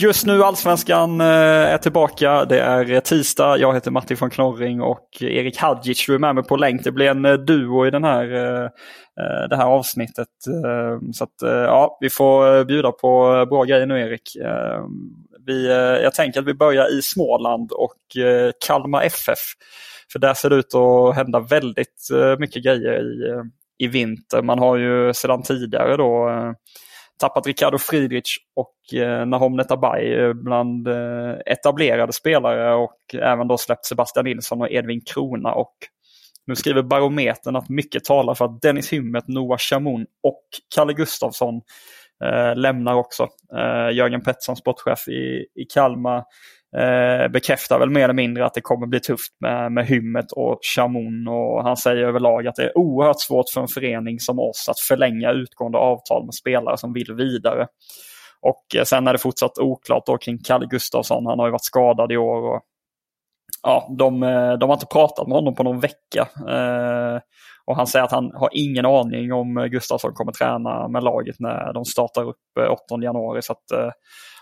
Just nu Allsvenskan eh, är tillbaka. Det är eh, tisdag. Jag heter Matti von Knorring och Erik Hadjic, du är med mig på länk. Det blir en eh, duo i den här, det här avsnittet. Så att, ja, vi får bjuda på bra grejer nu Erik. Vi, jag tänker att vi börjar i Småland och Kalmar FF. För där ser det ut att hända väldigt mycket grejer i, i vinter. Man har ju sedan tidigare då tappat Ricardo Friedrich och eh, Nahom Netabay eh, bland eh, etablerade spelare och även då släppt Sebastian Nilsson och Edvin Krona. Och nu skriver Barometern att mycket talar för att Dennis Hymmet, Noah Chamoun och Kalle Gustafsson eh, lämnar också. Eh, Jörgen Pettersson, sportchef i, i Kalmar, eh, bekräftar väl mer eller mindre att det kommer bli tufft med, med Hymmet och Chamon. Och han säger överlag att det är oerhört svårt för en förening som oss att förlänga utgående avtal med spelare som vill vidare. Och eh, sen är det fortsatt oklart då kring Kalle Gustafsson. Han har ju varit skadad i år. Och, ja, de, eh, de har inte pratat med honom på någon vecka. Eh, och han säger att han har ingen aning om eh, Gustafsson kommer träna med laget när de startar upp eh, 8 januari. Så att, eh,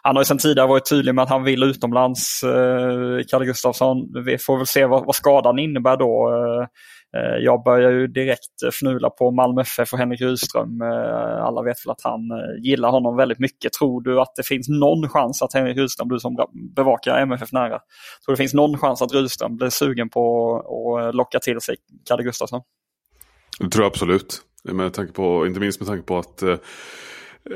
han har ju sedan tidigare varit tydlig med att han vill utomlands, eh, Kalle Gustafsson. Vi får väl se vad, vad skadan innebär då. Eh, eh jag börjar ju direkt fnula på Malmö FF och Henrik Rydström. Alla vet väl att han gillar honom väldigt mycket. Tror du att det finns någon chans att Henrik Rydström, du som bevakar MFF nära, tror du det finns någon chans att Rydström blir sugen på att locka till sig Kalle Gustafsson? Det tror jag absolut. Med tanke på, inte minst med tanke på att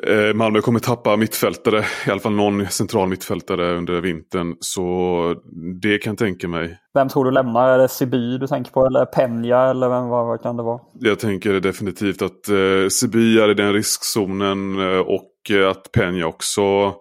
Eh, Malmö kommer tappa mittfältare, i alla fall någon central mittfältare under vintern. Så det kan jag tänka mig. Vem tror du lämnar? Är det Siby du tänker på eller Penja eller vem, vad, vad kan det vara? Jag tänker definitivt att eh, Siby är i den riskzonen eh, och eh, att Penja också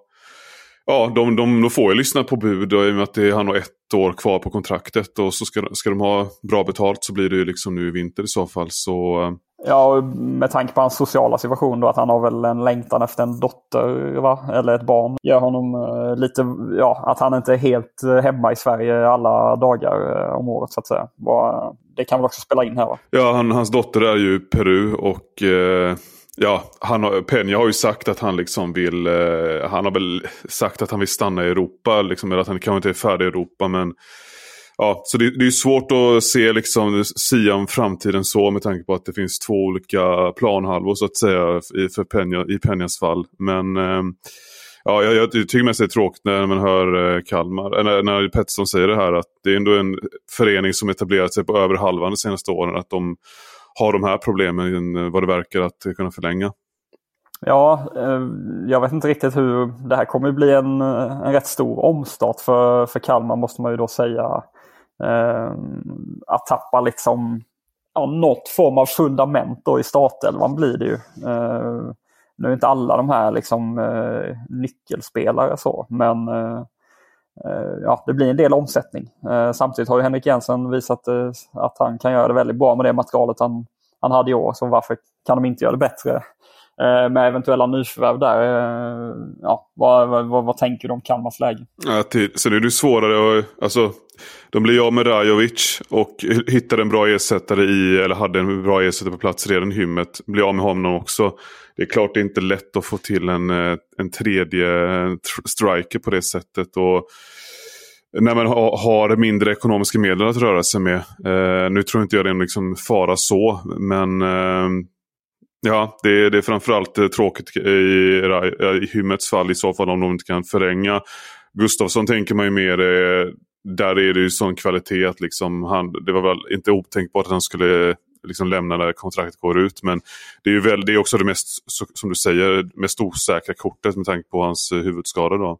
Ja, de, de, de får ju lyssna på bud och i och med att det, han har ett år kvar på kontraktet och så ska, ska de ha bra betalt så blir det ju liksom nu i vinter i så fall. Så eh, Ja, med tanke på hans sociala situation då att han har väl en längtan efter en dotter va? eller ett barn. Gör honom uh, lite, ja, att han inte är helt uh, hemma i Sverige alla dagar uh, om året så att säga. Va, det kan väl också spela in här va? Ja, han, hans dotter är ju Peru och ja, han har, Peña har ju sagt att han liksom vill, eh, han har väl sagt att han vill stanna i Europa, liksom, eller att han kanske inte är färdig i Europa men ja, så det, det är svårt att se liksom sia om framtiden så med tanke på att det finns två olika planhalvor så att säga i, för Penja, i Penjas fall. Men eh, ja, jag, jag tycker mest det är tråkigt när man hör eh, Kalmar, när, när Pettersson säger det här att det är ändå en förening som etablerat sig på över halvan de senaste åren. Att de har de här problemen eh, vad det verkar att kunna förlänga. Ja, eh, jag vet inte riktigt hur det här kommer bli en, eh, en rätt stor omstart för, för Kalmar måste man ju då säga. Att tappa liksom ja, något form av fundament då i startelvan blir det ju. Nu är inte alla de här liksom nyckelspelare så, men Eh, ja, det blir en del omsättning. Eh, samtidigt har ju Henrik Jensen visat eh, att han kan göra det väldigt bra med det materialet han, han hade i år, så varför kan de inte göra det bättre med eventuella nyförvärv där. Ja, vad, vad, vad tänker du om Kalmars läge? Ja, till, sen är det svårare. att... alltså, de blir av med Rajovic och hittade en bra ersättare i, eller hade en bra ersättare på plats redan i hymmet. Blir av med honom också. Det är klart det är inte lätt att få till en, eh, en tredje eh, striker på det sättet. Och när man har mindre ekonomiska medel att röra sig med. Eh, nu tror inte jag det är en liksom fara så, men eh, ja, det är, det är framförallt eh, tråkigt i, eh, i Hymmets fall i så fall om de inte kan förlänga. Gustafsson tänker man ju mer eh, där är det ju sån kvalitet att liksom han, det var väl inte otänkbart att han skulle liksom lämna när kontraktet går ut. Men det är ju väl, det är också det mest, som du säger, mest osäkra kortet med tanke på hans huvudskada. Då.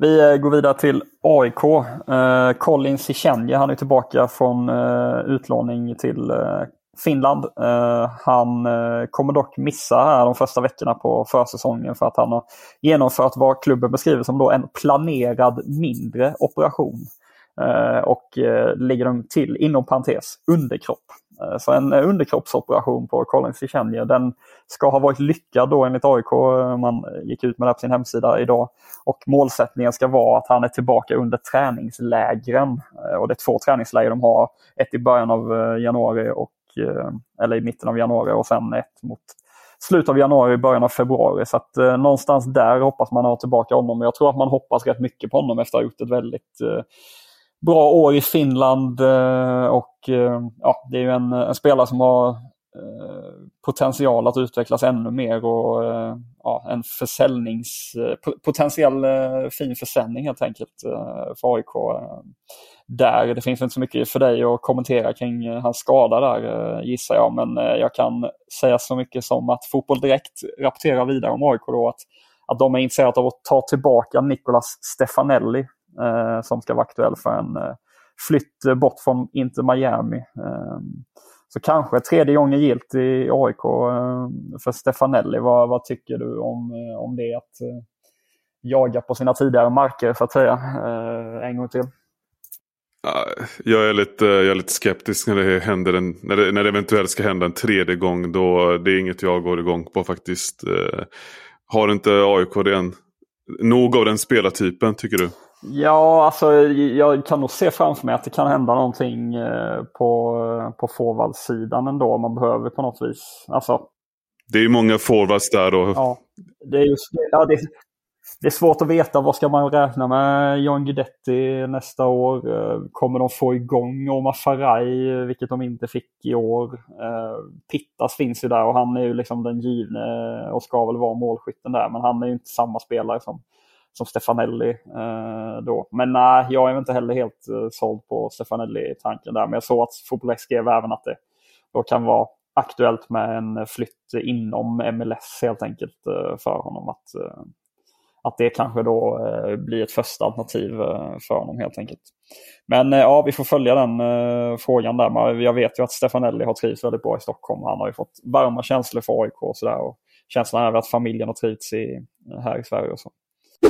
Vi eh, går vidare till AIK. Eh, Colin Sichenje, han är tillbaka från eh, utlåning till eh, Finland. Eh, han eh, kommer dock missa här de första veckorna på försäsongen för att han har genomfört vad klubben beskriver som då en planerad mindre operation. Eh, och eh, lägger ligger de till, inom parentes, underkropp. Eh, så en underkroppsoperation på Colin Sichenje, den ska ha varit lyckad då enligt AIK. Man gick ut med det på sin hemsida idag. Och målsättningen ska vara att han är tillbaka under träningslägren. Och det är två träningsläger de har. Ett i början av januari och eller i mitten av januari och sen ett mot slutet av januari, början av februari. Så att eh, någonstans där hoppas man ha tillbaka honom. Jag tror att man hoppas rätt mycket på honom efter att ha gjort ett väldigt eh, bra år i Finland. Eh, och eh, ja, Det är ju en, en spelare som har eh, potential att utvecklas ännu mer och ja, en försäljnings, potentiell fin försäljning helt enkelt för AIK. där. Det finns inte så mycket för dig att kommentera kring hans skada där gissar jag. Men jag kan säga så mycket som att Fotboll Direkt rapporterar vidare om AIK då att, att de är intresserade av att ta tillbaka Nicolas Stefanelli eh, som ska vara aktuell för en eh, flytt bort från Inter Miami. Eh, så kanske tredje gången gilt i AIK eh, för Stefanelli. Vad, vad tycker du om, eh, om det? Att eh, jaga på sina tidigare marker så att säga eh, en gång till. Jag är lite, jag är lite skeptisk när det, händer en, när, det, när det eventuellt ska hända en tredje gång. Då, det är inget jag går igång på faktiskt. Eh, har inte AIK den. Nog av den spelartypen tycker du? Ja, alltså jag kan nog se framför mig att det kan hända någonting eh, på, på forwardsidan ändå. Man behöver på något vis. Alltså, Det är ju många forwards där och ja, det, är just, ja, det, det är svårt att veta. Vad ska man räkna med John Guidetti nästa år? Eh, Kommer de få igång Omar Faraj, vilket de inte fick i år? Eh, Pittas finns ju där och han är ju liksom den givne och ska väl vara målskytten där. Men han är ju inte samma spelare som som Stefanelli eh, då. Men nej, jag är inte heller helt eh, såld på Stefanelli-tanken där. Men jag såg att Fotboll skrev även att det då kan vara aktuellt med en flytt inom MLS helt enkelt eh, för honom. Att, eh, att det kanske då eh, blir ett första alternativ eh, för honom helt enkelt. Men eh, ja, vi får följa den eh, frågan där. Men jag vet ju att Stefanelli har trivts väldigt bra i Stockholm. Han har ju fått varma känslor för AIK och sådär. Och känslan är att familjen har trivts i, här i Sverige och så.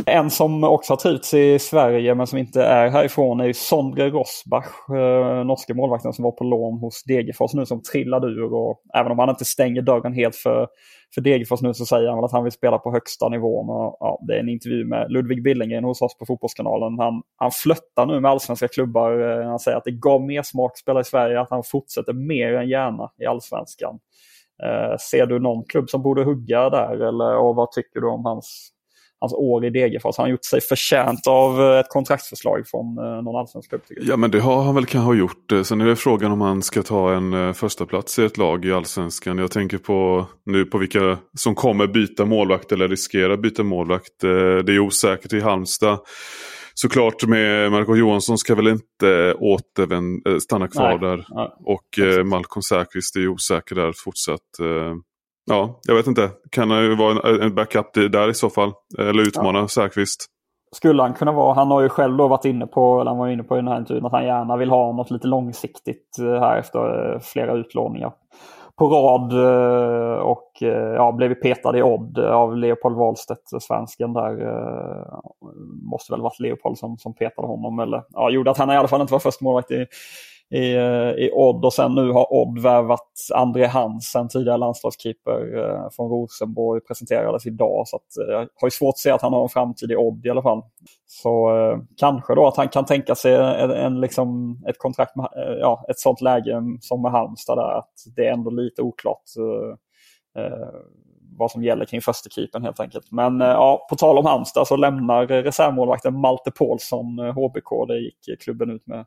En som också har trivts i Sverige men som inte är härifrån är ju Sondre Rosbach, eh, Norske norska målvakten som var på lån hos Degerfors nu som trillade ur. Och även om han inte stänger dörren helt för, för Degerfors nu så säger han väl att han vill spela på högsta nivån. Och, ja, det är en intervju med Ludvig Billengren hos oss på Fotbollskanalen. Han, han flöttar nu med allsvenska klubbar. Eh, han säger att det gav mer smak att spela i Sverige, att han fortsätter mer än gärna i allsvenskan. Eh, ser du någon klubb som borde hugga där eller och vad tycker du om hans hans år i Degerfors. Han har gjort sig förtjänt av eh, ett kontraktsförslag från eh, någon allsvensk klubb. Ja men det har han väl kanske gjort. Eh, Sen är det frågan om han ska ta en första plats i ett lag i allsvenskan. Jag tänker på nu på vilka som kommer byta målvakt eller riskerar byta målvakt. Det är osäkert i Halmstad. Såklart med Marco Johansson ska väl inte återvända, stanna kvar Nej, där. nej. Och eh, Malcolm Säfqvist är osäker där fortsatt. Ja, jag vet inte. Kan han ju vara en, en backup där i så fall. Eller utmana Säfqvist. Skulle han kunna vara, han har ju själv då varit inne på, eller han var inne på i den här intervjun, att han gärna vill ha något lite långsiktigt eh, här efter eh, flera utlåningar på rad eh, och ja, blev petad i odd av Leopold Wahlstedt, svensken där. Måste väl varit Leopold som, som petade honom eller ja, gjorde att han i alla fall inte var första målvakt i, i, eh, i Odd och sen nu har Odd värvat André Hansen, tidigare landslagskeeper eh, från Rosenborg, presenterades idag. Så att, eh, jag har ju svårt att se att han har en framtid i Odd i alla fall. Så eh, kanske då att han kan tänka sig en, en, liksom, ett kontrakt med, ja, ett sånt läge som med Halmstad där. Att det är ändå lite oklart eh, Eh, vad som gäller kring förstekeepern helt enkelt. Men eh, ja, på tal om Halmstad så lämnar reservmålvakten Malte Paulsson eh, HBK. Det gick klubben ut med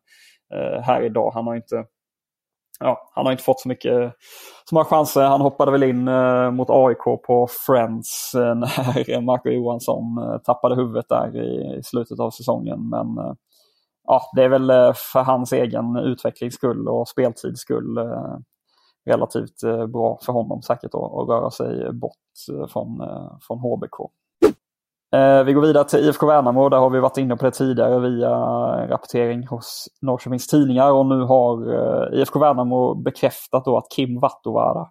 här idag. Han har inte ja, han har inte fått så mycket så många chanser. Han hoppade väl in eh, mot AIK på Friends eh, när Marco Johansson eh, tappade huvudet där i, i, slutet av säsongen. Men eh, ja, det är väl eh, för hans egen utvecklings skull och speltids skull eh, relativt eh, bra för honom säkert att, att röra sig bort eh, från, eh, från HBK. Vi går vidare till IFK Värnamo. Där har vi varit inne på det tidigare via rapportering hos Norrköpings Tidningar. Och nu har IFK Värnamo bekräftat då att Kim Vattovara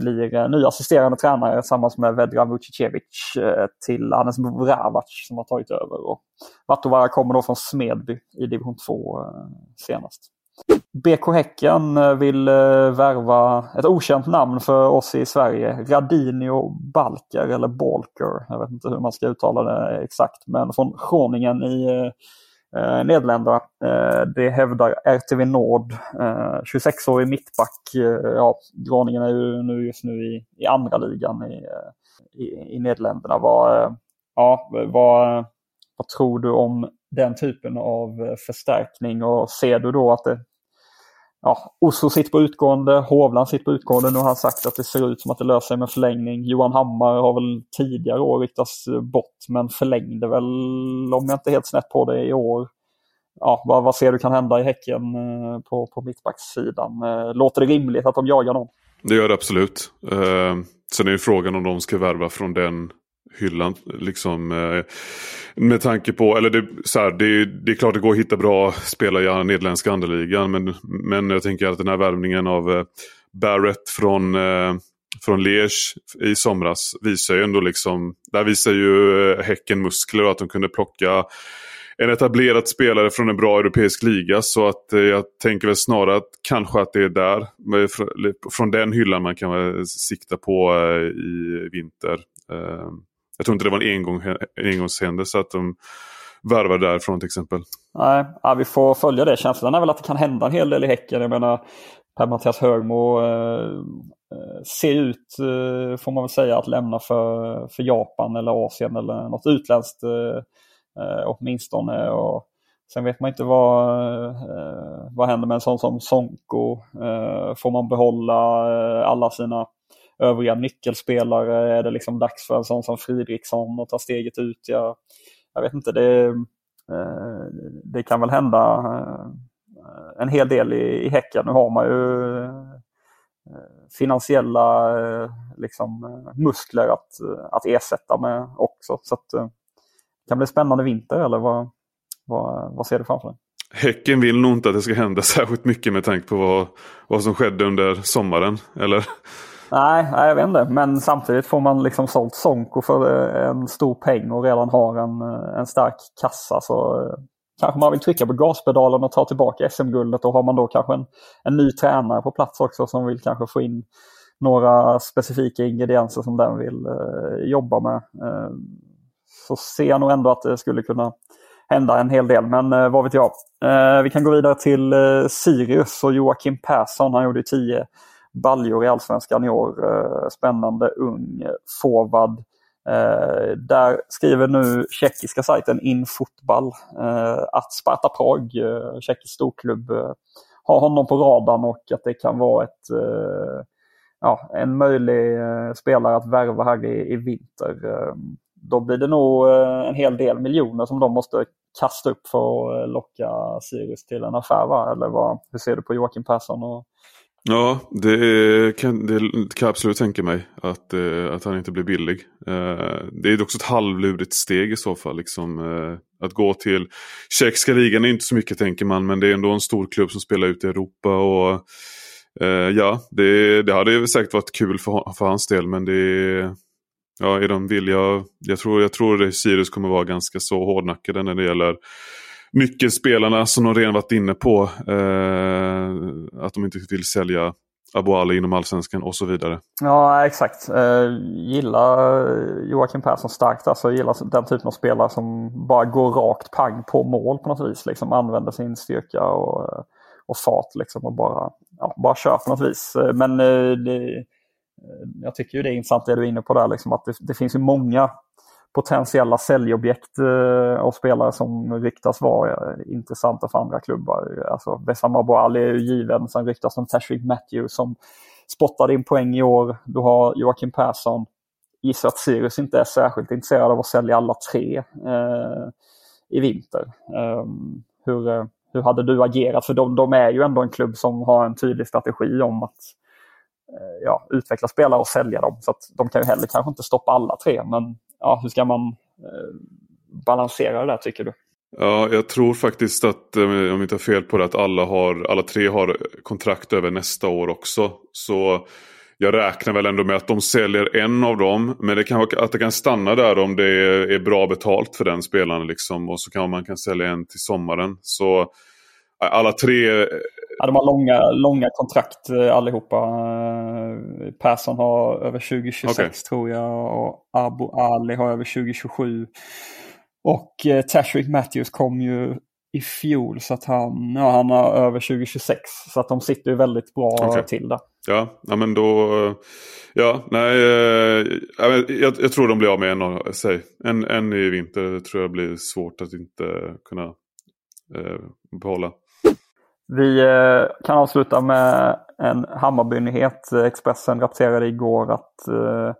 blir ny assisterande tränare tillsammans med Vedran Vucicevic till Anes Vravac som har tagit över. Och Vattovara kommer då från Smedby i division 2 senast. BK Häcken eh, vill eh, värva ett okänt namn för oss i Sverige. Radinio Balker eller Balker. Jag vet inte hur man ska uttala det exakt. Men från Groningen i eh, eh Nederländerna. Eh, det hävdar RTV Nord. Eh, 26-årig mittback. Eh, ja, Groningen är ju nu just nu i, i andra ligan i, i, i Nederländerna. Vad, ja, vad, vad tror du om den typen av förstärkning och ser du då att det ja, Oslo sitter på utgående, Hovland sitter på utgående. Nu har han sagt att det ser ut som att det löser sig med förlängning. Johan Hammar har väl tidigare år ryktats eh, bort men förlängde väl, om jag inte är helt snett på det, i år. Ja, vad, vad ser du kan hända i Häcken eh, på, på mittbackssidan? Eh, låter det rimligt att de jagar någon? Det gör det absolut. Eh, sen är ju frågan om de ska värva från den hyllan. Liksom, eh, med tanke på, eller det, så här, det, det, är klart det går att hitta bra spelare i nederländska andeligan. Men, men jag tänker att den här värvningen av eh, Barrett från, eh, från Liège i somras visar ju ändå liksom, där visar ju eh, Häcken muskler och att de kunde plocka en etablerad spelare från en bra europeisk liga. Så att eh, jag tänker väl snarare att kanske att det är där, eh, från den hyllan man kan sikta på eh, i vinter. Eh, jag tror inte det var en engång, engångshändelse att de värvade därifrån till exempel. Nej, ja, vi får följa det. Känslan är väl att det kan hända en hel del i Häcken. Jag menar, Per-Mattias Högmo eh, eh, ser ut, eh, får man väl säga, att lämna för, för Japan eller Asien eller något utländskt eh, eh åtminstone. Och sen vet man inte vad, eh, vad händer med en sån som Sonko. Eh, får man behålla eh, alla sina övriga nyckelspelare? Är det liksom dags för en sån som Fridriksson att ta steget ut? Jag, jag vet inte, det, eh, det kan väl hända eh, en hel del i, i Häcken. Nu har man ju eh, finansiella liksom, muskler att, att ersätta med också. Så att, det kan bli spännande vinter eller vad, vad, vad ser du framför dig? Häcken vill nog inte att det ska hända särskilt mycket med tanke på vad, vad som skedde under sommaren. Eller? Nej, jag vet inte. Men samtidigt får man liksom sålt Sonko för eh, en stor peng och redan har en, eh, en stark kassa. Så eh, kanske man vill trycka på gaspedalen och ta tillbaka SM-guldet. Och har man då kanske en, en ny tränare på plats också som vill kanske få in några specifika ingredienser som den vill eh, jobba med. Eh, så ser jag nog ändå att det skulle kunna hända en hel del. Men eh, vad vet jag. vi kan gå vidare till Sirius och Joakim Persson. Han gjorde 10 baljor i Allsvenskan i år. Eh, spännande ung forward. Eh, där skriver nu tjeckiska sajten Infotball eh, att Sparta Prag, eh, tjeckisk storklubb, eh, har honom på radarn och att det kan vara ett, ja, en möjlig spelare att värva här i, i vinter. Då blir det nog en hel del miljoner som de måste kasta upp för att locka Sirius till en affär. Va? Eller vad, hur ser du på Joakim Persson och Ja, det kan, det kan jag absolut tänka mig. Att, eh, att han inte blir billig. Eh, det är också ett halvlurigt steg i så fall. Liksom, eh, att gå till tjeckiska ligan är inte så mycket tänker man. Men det är ändå en stor klubb som spelar ute i Europa. Och ja, det, det hade säkert varit kul för, för hans del. Men det ja, är de villiga. Jag tror, jag tror att Sirius kommer vara ganska så hårdnackade när det gäller nyckelspelarna som de redan varit inne på. Eh, att de inte vill sälja Aboali inom allsvenskan och så vidare. Ja exakt. Eh, gillar Joakim Persson starkt. Alltså gillar den typen av spelare som bara går rakt pang på mål på något vis. Liksom använder sin styrka och, eh, och fart liksom och bara, ja, bara kör på något vis. Eh, men eh, det, eh, jag tycker ju det är intressant det du är inne på där, liksom, att det, det finns ju många potentiella säljobjekt och av spelare som ryktas vara eh, intressanta för andra klubbar. Alltså Wessam Ali är ju given, sen ryktas om Tashreeq Matthews som spottade in poäng i år. Du har Joakim Persson. Gissar att Sirius inte är särskilt intresserad av att sälja alla tre eh, i vinter. Ehm, eh, hur, hur hade du agerat? För de, de, är ju ändå en klubb som har en tydlig strategi om att eh, ja, utveckla spelare och sälja dem. Så att de kan ju heller kanske inte stoppa alla tre. Men ja, hur ska man eh, balansera det där tycker du? Ja, jag tror faktiskt att, eh, om jag inte har fel på det, att alla, har, alla tre har kontrakt över nästa år också. Så jag räknar väl ändå med att de säljer en av dem. Men det kan vara att det kan stanna där om det är bra betalt för den spelaren. Liksom. Och så kan man kan sälja en till sommaren. Så alla tre... Ja, de har långa, långa kontrakt allihopa. Persson har över 2026 okay. tror jag och Abu Ali har över 2027. Och eh, Tashrik Matthews kom ju i fjol så att han, ja, han har över 2026. Så att de sitter ju väldigt bra okay. till där. Ja, ja, men då... Ja, nej. Eh, jag, jag tror de blir av med en, säg, en, en i vinter. tror jag blir svårt att inte kunna eh, behålla. Vi eh, kan avsluta med en Hammarby-nyhet. Expressen rapporterade igår att eh,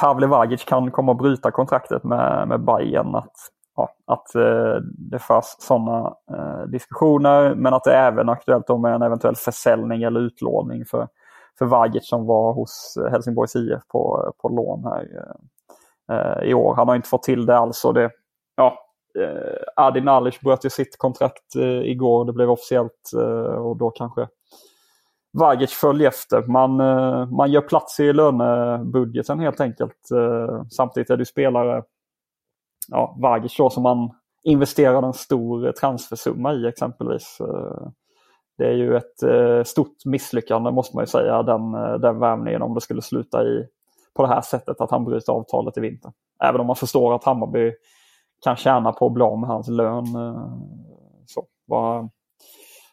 Pavle Vagic kan komma att bryta kontraktet med, med Bayern. Att, ja, att eh, det förs sådana diskussioner men att det är även aktuellt med en eventuell försäljning eller utlåning för, för Vagic som var hos Helsingborgs IF på, på lån här i år. Han har inte fått till det alls och det, ja, eh, Adi Nalic bröt ju sitt kontrakt eh, igår. Det blev officiellt eh, och då kanske Vagic följer efter. Man, eh, man gör plats i lönebudgeten helt enkelt. Eh, samtidigt är det spelare, ja, Vagic då som man investerar en stor transfersumma i exempelvis. Eh, det är ju ett eh, stort misslyckande måste man ju säga, den, eh, den värvningen om det skulle sluta i på det här sättet att han bryter avtalet i vinter. Även om man förstår att Hammarby kan tjäna på att bli av med hans lön. Eh, så, vad,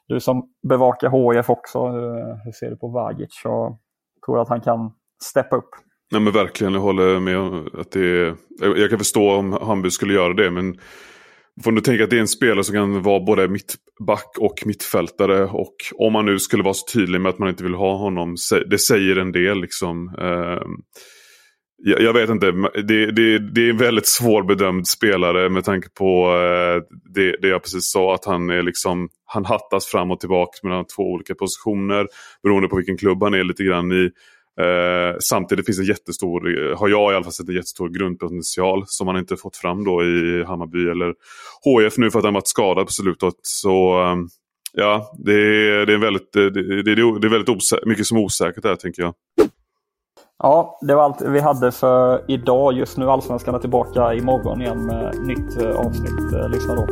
du som bevakar HIF också, eh, hur ser du på Vagic? Jag tror du att han kan steppa upp? Nej men verkligen, jag håller med att det är, Jag kan förstå om Hamburg skulle göra det men Får du tänka att det är en spelare som kan vara både mittback och mittfältare. Och om man nu skulle vara så tydlig med att man inte vill ha honom. Det säger en del liksom. Ehm, jag, jag, vet inte, det, det, det är en väldigt svårbedömd spelare med tanke på eh, det, det jag precis sa. Att han är liksom, han hattas fram och tillbaka mellan två olika positioner. Beroende på vilken klubb han är lite grann i. Eh, samtidigt finns en jättestor, har jag i alla fall sett en jättestor grundpotential som han inte fått fram då i Hammarby eller HF nu för att han varit skadad på slutet. Så eh, ja, det är, det är väldigt, det, det, det är väldigt mycket som är osäkert där tänker jag. Ja, det var allt vi hade för idag. Just nu Allsvenskan är tillbaka imorgon igen med nytt eh, avsnitt. Eh, lyssna då.